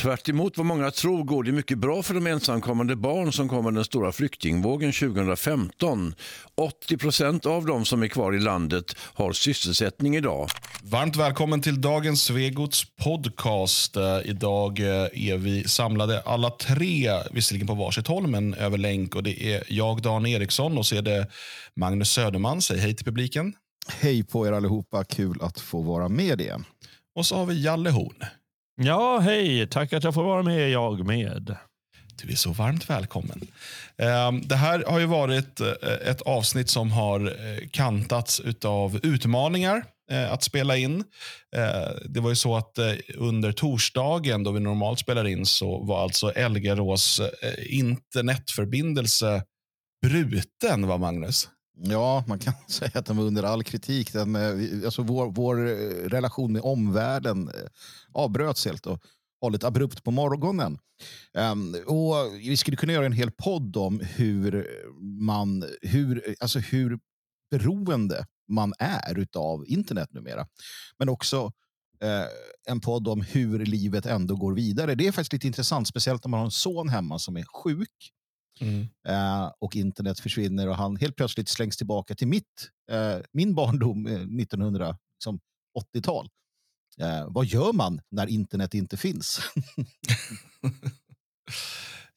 Tvärt emot vad många tror går det mycket bra för de ensamkommande barn som kom med den stora flyktingvågen 2015. 80 procent av de som är kvar i landet har sysselsättning idag. Varmt välkommen till dagens Svegots podcast. Eh, Idag eh, är vi samlade alla tre, visserligen på varsitt håll, men över länk. Och Det är jag, Dan Eriksson, och så är det Magnus Söderman. Säg hej till publiken. Hej på er allihopa, kul att få vara med igen. Och så har vi Jalle Horn. Ja, hej. Tack att jag får vara med, jag med. Du är så varmt välkommen. Ehm, det här har ju varit eh, ett avsnitt som har eh, kantats av utmaningar eh, att spela in. Det var ju så att under torsdagen då vi normalt spelar in så var alltså Elgarås internetförbindelse bruten, va Magnus? Ja, man kan säga att den var under all kritik. Den, eh, alltså vår, vår eh, relation med omvärlden eh, avbröts helt och hållet abrupt på morgonen. Um, och vi skulle kunna göra en hel podd om hur man, hur, alltså hur beroende man är av internet numera. Men också eh, en podd om hur livet ändå går vidare. Det är faktiskt lite intressant, speciellt om man har en son hemma som är sjuk eh, och internet försvinner och han helt plötsligt slängs tillbaka till mitt, eh, min barndom eh, 1980-tal. Eh, vad gör man när internet inte finns?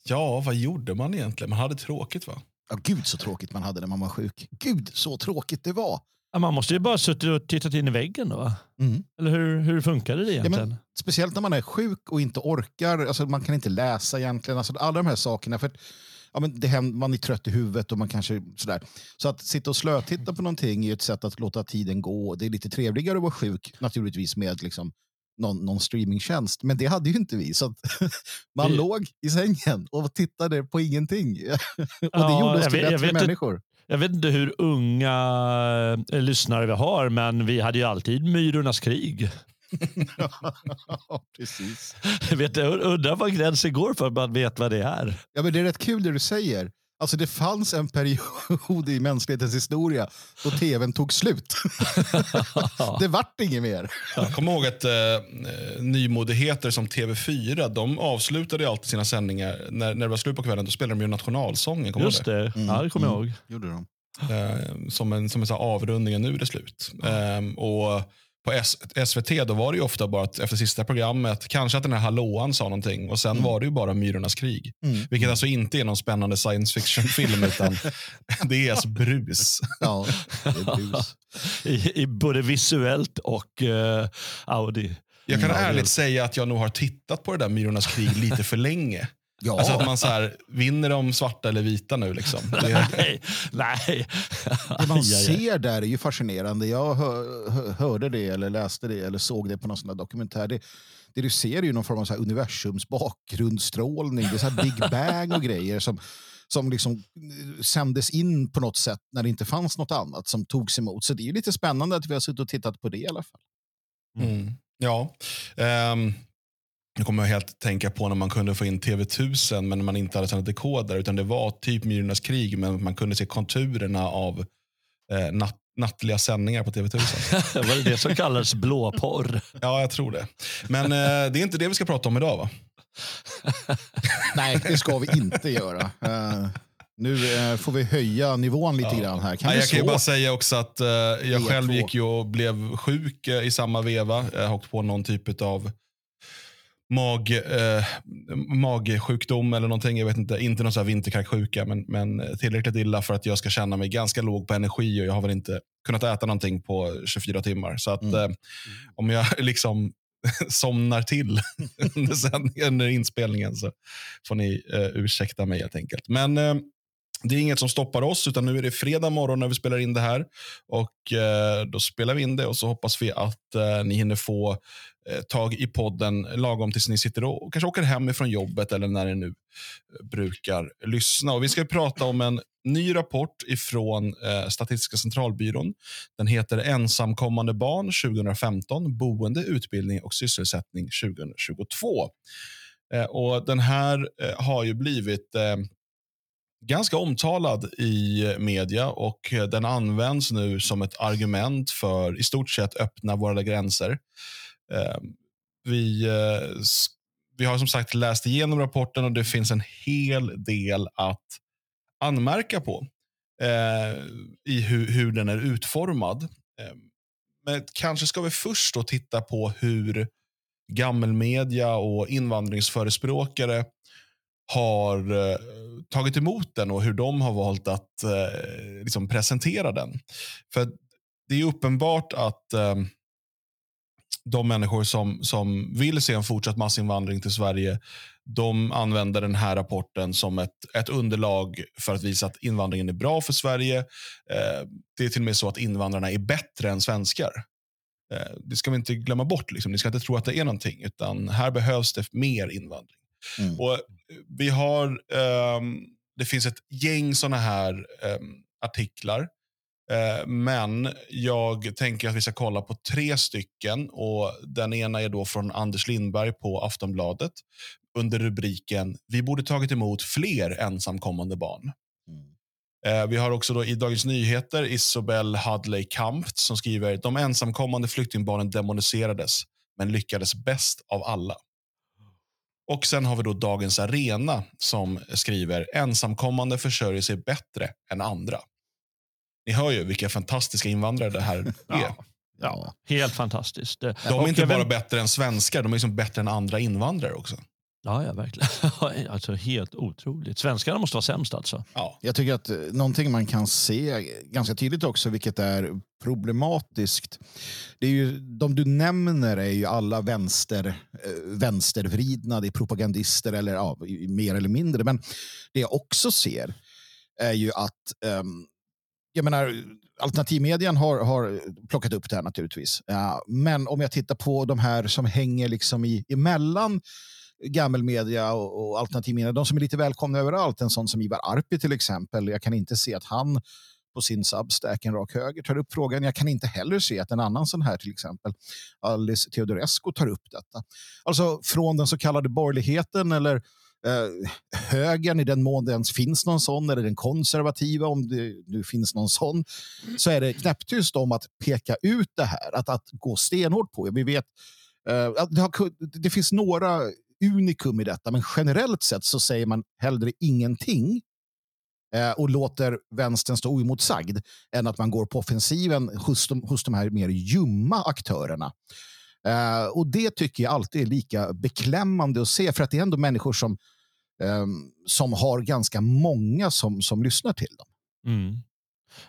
Ja, vad gjorde man egentligen? Man hade tråkigt va? Ja, gud så tråkigt man hade när man var sjuk. Gud så tråkigt det var. Ja, man måste ju bara suttit och tittat in i väggen då. va? Mm. Eller hur, hur funkade det Ja, egentligen? men, speciellt när man är sjuk och inte orkar. Alltså, man kan inte läsa egentligen. Alltså, alla de här sakerna. För att, ja, men det händer, man är trött i huvudet och man kanske sådär. Så att sitta och slötitta på någonting är ett sätt att låta tiden gå. Det är lite trevligare att vara sjuk naturligtvis med liksom, någon, någon streamingtjänst. Men det hade ju inte vi. Så att man Vi- låg i sängen och tittade på ingenting. och det Ja, gjorde oss till vet- bättre människor. Jag vet inte hur unga eh, lyssnare vi har, men vi hade ju alltid Myrornas krig. Ja, Precis. Jag vet, jag undrar var gränsen går för att man vet vad det är. Ja, men det är rätt kul det du säger. Alltså det fanns en period i mänsklighetens historia då tvn tog slut. det vart inget mer. Jag kommer ihåg att eh, nymodigheter som TV4, de avslutade alltid sina sändningar, när, när det var slut på kvällen, då spelade de ju nationalsången. Kommer du Just det, Mm, ja, det kommer jag mm. ihåg. Gjorde de. Eh, som en, som en sån här avrundning, nu är det slut. Eh, och på SVT då var det ju ofta bara att efter sista programmet, kanske att den här hallåan sa någonting och sen var det ju bara Myrornas krig. Mm. Vilket alltså inte är någon spännande science fiction-film, utan det är alltså brus. Ja, det är brus. I, i både visuellt och uh, Audi. Jag kan är- ärligt säga att jag nog har tittat på det där Myrornas krig lite för länge. Ja, Alltså att man så här, vinner de svarta eller vita nu? Liksom. Det är, Nej, nej. det man ser där är ju fascinerande. Jag hör, hör, hörde det eller läste det eller såg det på någon sån där dokumentär. Det, det du ser är ju någon form av så här universums bakgrundsstrålning. Det är så här Big Bang och grejer som, som liksom eh, sändes in på något sätt när det inte fanns något annat som togs emot. Så det är ju lite spännande att vi har suttit och tittat på det i alla fall. mm, ja. Um, jag kommer helt tänka på när man kunde få in TV1000 men man inte hade sådana dekoder utan det var typ Myrornas krig men man kunde se konturerna av eh, natt, nattliga sändningar på TV1000. Var det det som kallades blåporr? ja, jag tror det. Men eh, det är inte det vi ska prata om idag va? Nej, det ska vi inte göra. Eh, nu eh, får vi höja nivån lite Ja. grann här. Kan Nej, jag kan ju bara säga också att eh, jag E2. själv gick ju och blev sjuk eh, i samma veva. Jag har åkt på någon typ av mag, eh, magsjukdom eller någonting. Jag vet inte, inte någon vinterkräksjuka, men, men tillräckligt illa för att jag ska känna mig ganska låg på energi och jag har väl inte kunnat äta någonting på 24 timmar. Så att Mm. eh, om jag liksom somnar till under, sändningen- under inspelningen så får ni eh, ursäkta mig helt enkelt. Men eh, det är inget som stoppar oss, utan nu är det fredag morgon när vi spelar in det här. Och eh, Då spelar vi in det och så hoppas vi att eh, ni hinner få eh, tag i podden lagom tills ni sitter och, och kanske åker hem ifrån jobbet eller när ni nu eh, brukar lyssna. Och Vi ska prata om en ny rapport ifrån eh, Statistiska centralbyrån. Den heter Ensamkommande barn 2015, boende, utbildning och sysselsättning 2022. Eh, och Den här eh, har ju blivit eh, ganska omtalad i media och den används nu som ett argument för i stort sett öppna våra gränser. Ehm, vi, eh, vi har som sagt läst igenom rapporten och det finns en hel del att anmärka på eh, i hur, hur den är utformad. Ehm, men kanske ska vi först då titta på hur gammelmedia och invandringsförespråkare har eh, tagit emot den och hur de har valt att eh, liksom presentera den. För det är uppenbart att eh, de människor som, som vill se en fortsatt massinvandring till Sverige, de använder den här rapporten som ett, ett underlag för att visa att invandringen är bra för Sverige. Eh, det är till och med så att invandrarna är bättre än svenskar. Eh, det ska vi inte glömma bort. Liksom. Ni ska inte tro att det är någonting, utan här behövs det mer invandring. Mm. Och vi har, um, det finns ett gäng sådana här um, artiklar. Uh, men jag tänker att vi ska kolla på tre stycken. och Den ena är då från Anders Lindberg på Aftonbladet under rubriken Vi borde tagit emot fler ensamkommande barn. Mm. Uh, vi har också då i Dagens Nyheter Isobel Hadley Kampt som skriver De ensamkommande flyktingbarnen demoniserades men lyckades bäst av alla. Och sen har vi då Dagens Arena som skriver ensamkommande försörjer sig bättre än andra. Ni hör ju vilka fantastiska invandrare det här är. Ja, ja helt fantastiskt. De är inte bara bättre än svenskar, de är liksom bättre än andra invandrare också. Ja, ja verkligen. alltså, helt otroligt. Svenskarna måste vara sämst alltså. Ja. Jag tycker att eh, någonting man kan se ganska tydligt också, vilket är problematiskt. Det är ju, de du nämner är ju alla vänster, eh, vänstervridna, det är propagandister eller ja, mer eller mindre. Men det jag också ser är ju att um, jag menar, alternativmedien har, har plockat upp det här naturligtvis. Ja, men om jag tittar på de här som hänger liksom i, emellan gammelmedia och, och alternativmedia, de som är lite välkomna överallt, en sån som Ivar Arpi till exempel. Jag kan inte se att han på sin Substack, en rak höger, tar upp frågan. Jag kan inte heller se att en annan sån här, till exempel Alice Teodorescu, tar upp detta. Alltså från den så kallade borgerligheten eller eh, högern, i den mån det ens finns någon sån, eller den konservativa, om det nu finns någon sån, så är det knäpptyst om att peka ut det här, att, att gå stenhårt på. Vi vet eh, att det, har, det finns några unikum i detta, men generellt sett så säger man hellre ingenting eh, och låter vänstern stå oemotsagd än att man går på offensiven hos de, hos de här mer ljumma aktörerna. Eh, och det tycker jag alltid är lika beklämmande att se, för att det är ändå människor som, eh, som har ganska många som, som lyssnar till dem. Mm.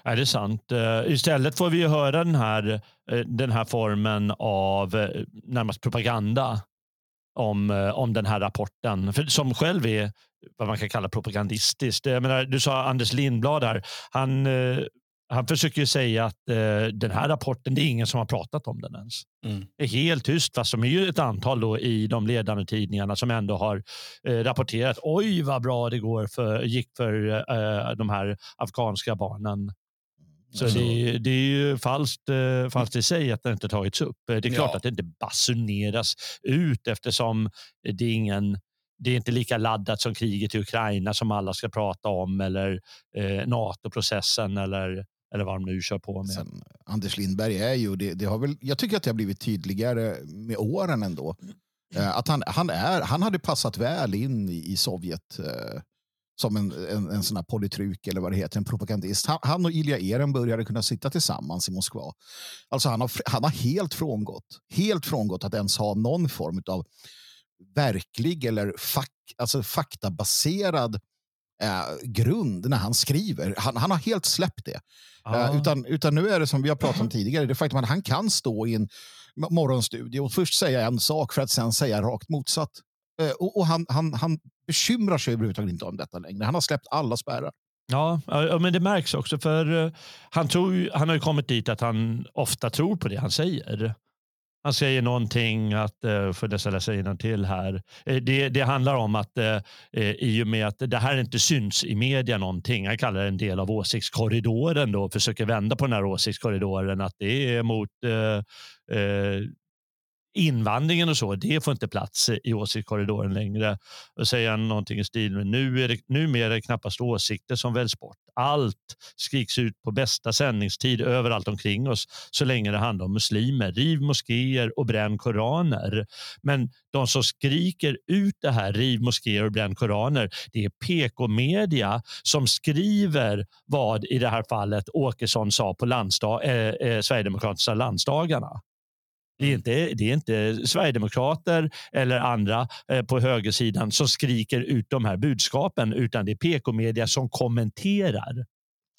Är det sant? Eh, istället får vi höra den här, eh, den här formen av eh, närmast propaganda om, om den här rapporten, för, som själv är vad man kan kalla propagandistiskt. Jag menar, du sa Anders Lindblad här. Han han försöker säga att eh, den här rapporten, det är ingen som har pratat om den ens. Mm. Det är helt tyst, fast de är ju ett antal i de ledande tidningarna som ändå har eh, rapporterat. Oj, vad bra det går för, gick för eh, de här afghanska barnen. Så alltså. det, det, är ju falskt, eh, falskt i sig att det inte tagits upp. Det är klart ja. att det inte basuneras ut eftersom det är ingen det är inte lika laddat som kriget i Ukraina som alla ska prata om eller eh, NATO-processen eller eller vad de nu kör på med. Sen, Anders Lindberg är ju, det, det, har väl, jag tycker att det har blivit tydligare med åren ändå. Eh, att han, han, är, han hade passat väl in i, i Sovjet eh, som en, en, en sån här polytruk eller vad det heter, en propagandist. Han, han och Ilja Eren började kunna sitta tillsammans i Moskva. Alltså han har, han har helt frångått, helt frångått att ens ha någon form av verklig eller fak, alltså faktabaserad eh, grund när han skriver. Han, han har helt släppt det. Uh, utan, utan nu är det som vi har pratat om tidigare, det faktum att han kan stå i en morgonstudio och först säga en sak för att sen säga rakt motsatt. Eh, och, och han, han, han bekymrar sig överhuvudtaget inte om detta längre. Han har släppt alla spärrar. Ja, men det märks också för eh, han, tror, han har ju kommit dit att han ofta tror på det han säger. Han säger någonting att, eh, för dessa läsa till här. Eh, det, det handlar om att i och med att det här inte syns i media någonting. Han kallar det en del av åsiktskorridoren då. Försöker vända på den här åsiktskorridoren. Att det är mot eh, invandringen och så, det får inte plats i åsiktskorridoren längre. Och säga någonting i stil med nu är det, numera är det knappast åsikter som väljs bort. Allt skriks ut på bästa sändningstid överallt omkring oss så länge det handlar om muslimer. Riv moskéer och bränn koraner. Men de som skriker ut det här, riv moskéer och bränn koraner, det är PK-media som skriver vad i det här fallet Åkesson sa på landsdag, eh, eh, Sverigedemokratiska landsdagarna. Det är, Mm. inte, det är inte Sverigedemokrater eller andra eh, på högersidan som skriker ut de här budskapen utan det är PK-media som kommenterar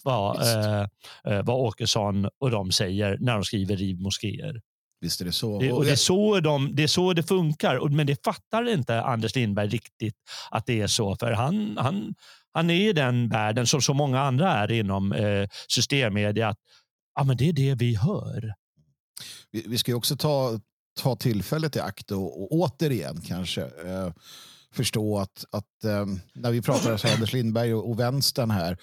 vad, eh, eh, vad Åkesson och de säger när de skriver riv moskéer. Visst är det så. Det, och det, är så de, det är så det funkar. Men det fattar inte Anders Lindberg riktigt att det är så. För han, han, han är i den världen som så många andra är inom eh, systemmedia. Att, ja, men det är det vi hör vi, vi ska ju också ta, ta tillfället i akt och, och återigen kanske eh, förstå att, att eh, när vi pratar om Anders Lindberg och, och vänstern här,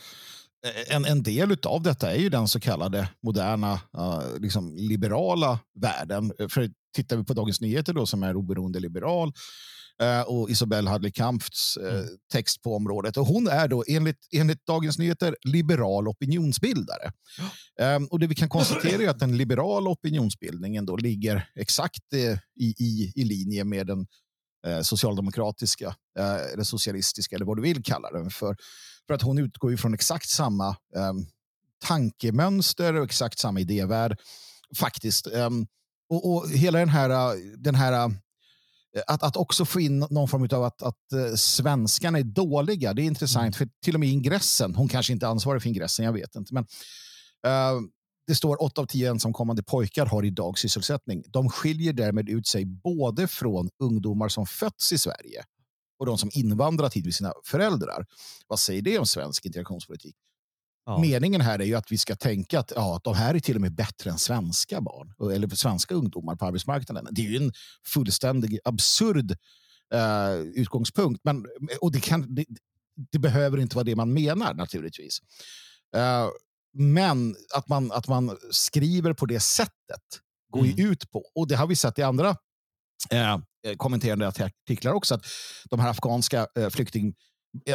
eh, en, en del av detta är ju den så kallade moderna eh, liksom liberala världen. Eh, för tittar vi på Dagens Nyheter då som är oberoende liberal eh, och Isabelle Hadley Kampfs eh, Mm. text på området. Och hon är då enligt, enligt Dagens Nyheter liberal opinionsbildare. Ehm, och det vi kan konstatera är att den liberala opinionsbildningen då ligger exakt eh, i, i, i linje med den socialdemokratiska eller socialistiska eller vad du vill kalla den för. För att hon utgår från exakt samma ehm, tankemönster och exakt samma idévärld faktiskt. Ehm, och, och hela den här, eh, den här eh, att, att också få in någon form av att, att eh, svenskarna är dåliga. Det är intressant, för till och med ingressen, hon kanske inte är ansvarig för ingressen, jag vet inte. Men eh, det står 8 av 10 ensamkommande pojkar har idag sysselsättning. De skiljer därmed ut sig både från ungdomar som fötts i Sverige och de som invandrat hit med sina föräldrar. Vad säger det om svensk integrationspolitik? Ja. Meningen här är ju att vi ska tänka att ja, de här är till och med bättre än svenska barn eller svenska ungdomar på arbetsmarknaden. Det är ju en fullständig absurd eh, utgångspunkt. Men, och det, kan, det, det behöver inte vara det man menar naturligtvis. Eh, men att man, att man skriver på det sättet går ju ut på, och det har vi sett i andra eh, kommenterande artiklar också, att de här afghanska eh, flykting,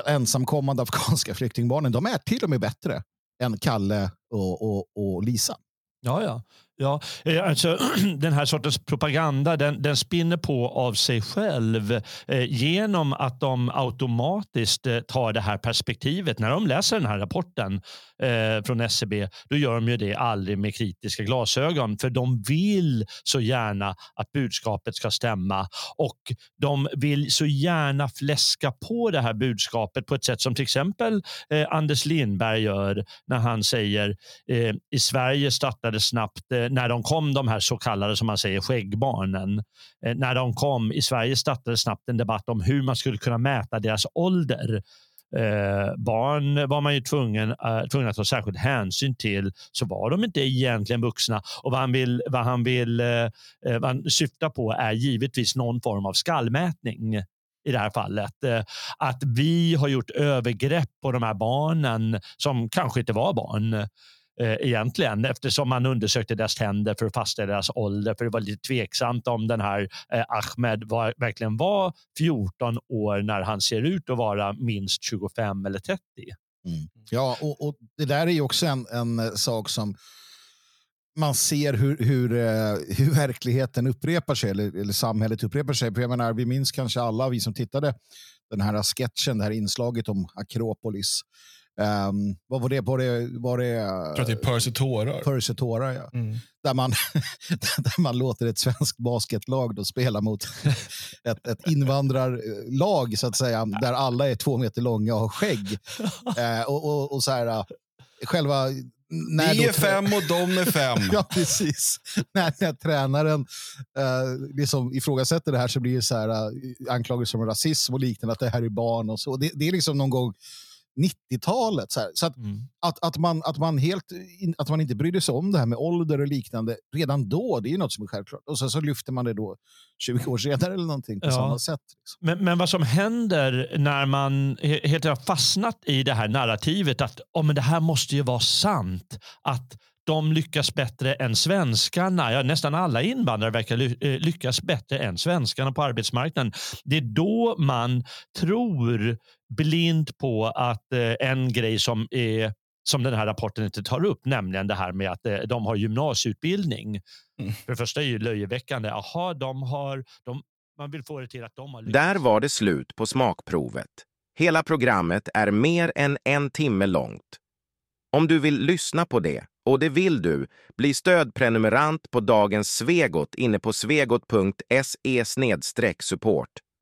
ensamkommande afghanska flyktingbarnen, de är till och med bättre än Kalle och, och, och Lisa. Ja, ja ja eh, alltså, den här sortens propaganda den, den spinner på av sig själv eh, genom att de automatiskt eh, tar det här perspektivet. När de läser den här rapporten eh, från SCB, då gör de ju det aldrig med kritiska glasögon. För de vill så gärna att budskapet ska stämma och de vill så gärna fläska på det här budskapet på ett sätt som till exempel eh, Anders Lindberg gör när han säger eh, i Sverige startade snabbt eh, Eh, när de kom, de här så kallade som man säger skäggbarnen. Eh, när de kom i Sverige startade snabbt en debatt om hur man skulle kunna mäta deras ålder. Eh, barn var man ju tvungen, eh, tvungen att ta särskild hänsyn till så var de inte egentligen vuxna. Och vad han vill, vad han vill eh, eh vad han syftar på är givetvis någon form av skallmätning i det här fallet. Eh, Att vi har gjort övergrepp på de här barnen som kanske inte var barn eh, egentligen eftersom man undersökte deras tänder för att fastställa deras ålder. För det var lite tveksamt om den här eh, Ahmed var, verkligen var 14 år när han ser ut att vara minst 25 eller 30. Mm. Ja, och, och det där är ju också en, en eh, sak som man ser hur, hur, eh, hur verkligheten upprepar sig, eller, eller samhället upprepar sig. För jag menar, vi minns kanske alla, vi som tittade, den här sketchen, det här inslaget om Akropolis. Um, vad var det? Var det, var det Jag tror att det är Percy tårar. Percy Tårar, ja. Mm. Där man, där man låter ett svenskt basketlag då spela mot ett, ett invandrarlag, så att säga, där alla är två meter långa och har skägg. Eh, och, och, och så här, själva... När då- är fem och de är fem. Ja, precis. När, när tränaren eh, liksom ifrågasätter det här så blir det så här, eh, anklagelser om rasism och liknande, att det här är barn och så. Det, det är liksom någon gång 90-talet. Så, så att, att, att, man, att, man helt, att man inte brydde sig om det här med ålder och liknande redan då, det är ju något som är självklart. Och sen så lyfter man det då 20 år senare eller någonting på Ja. samma sätt. Liksom. Men, men vad som händer när man he- helt har fastnat i det här narrativet att oh, men det här måste ju vara sant. Att de lyckas bättre än svenskarna. Ja, nästan alla invandrare verkar ly lyckas bättre än svenskarna på arbetsmarknaden. Det är då man tror blint på att eh, en grej som är som den här rapporten inte tar upp, nämligen det här med att eh, de har gymnasieutbildning. Mm. För det första är ju löjeväckande. Jaha, de har, de, man vill få det till att de har... Där var det slut på smakprovet. Hela programmet är mer än en timme långt. Om du vill lyssna på det, och det vill du, bli stödprenumerant på dagens Svegot inne på svegot.se support.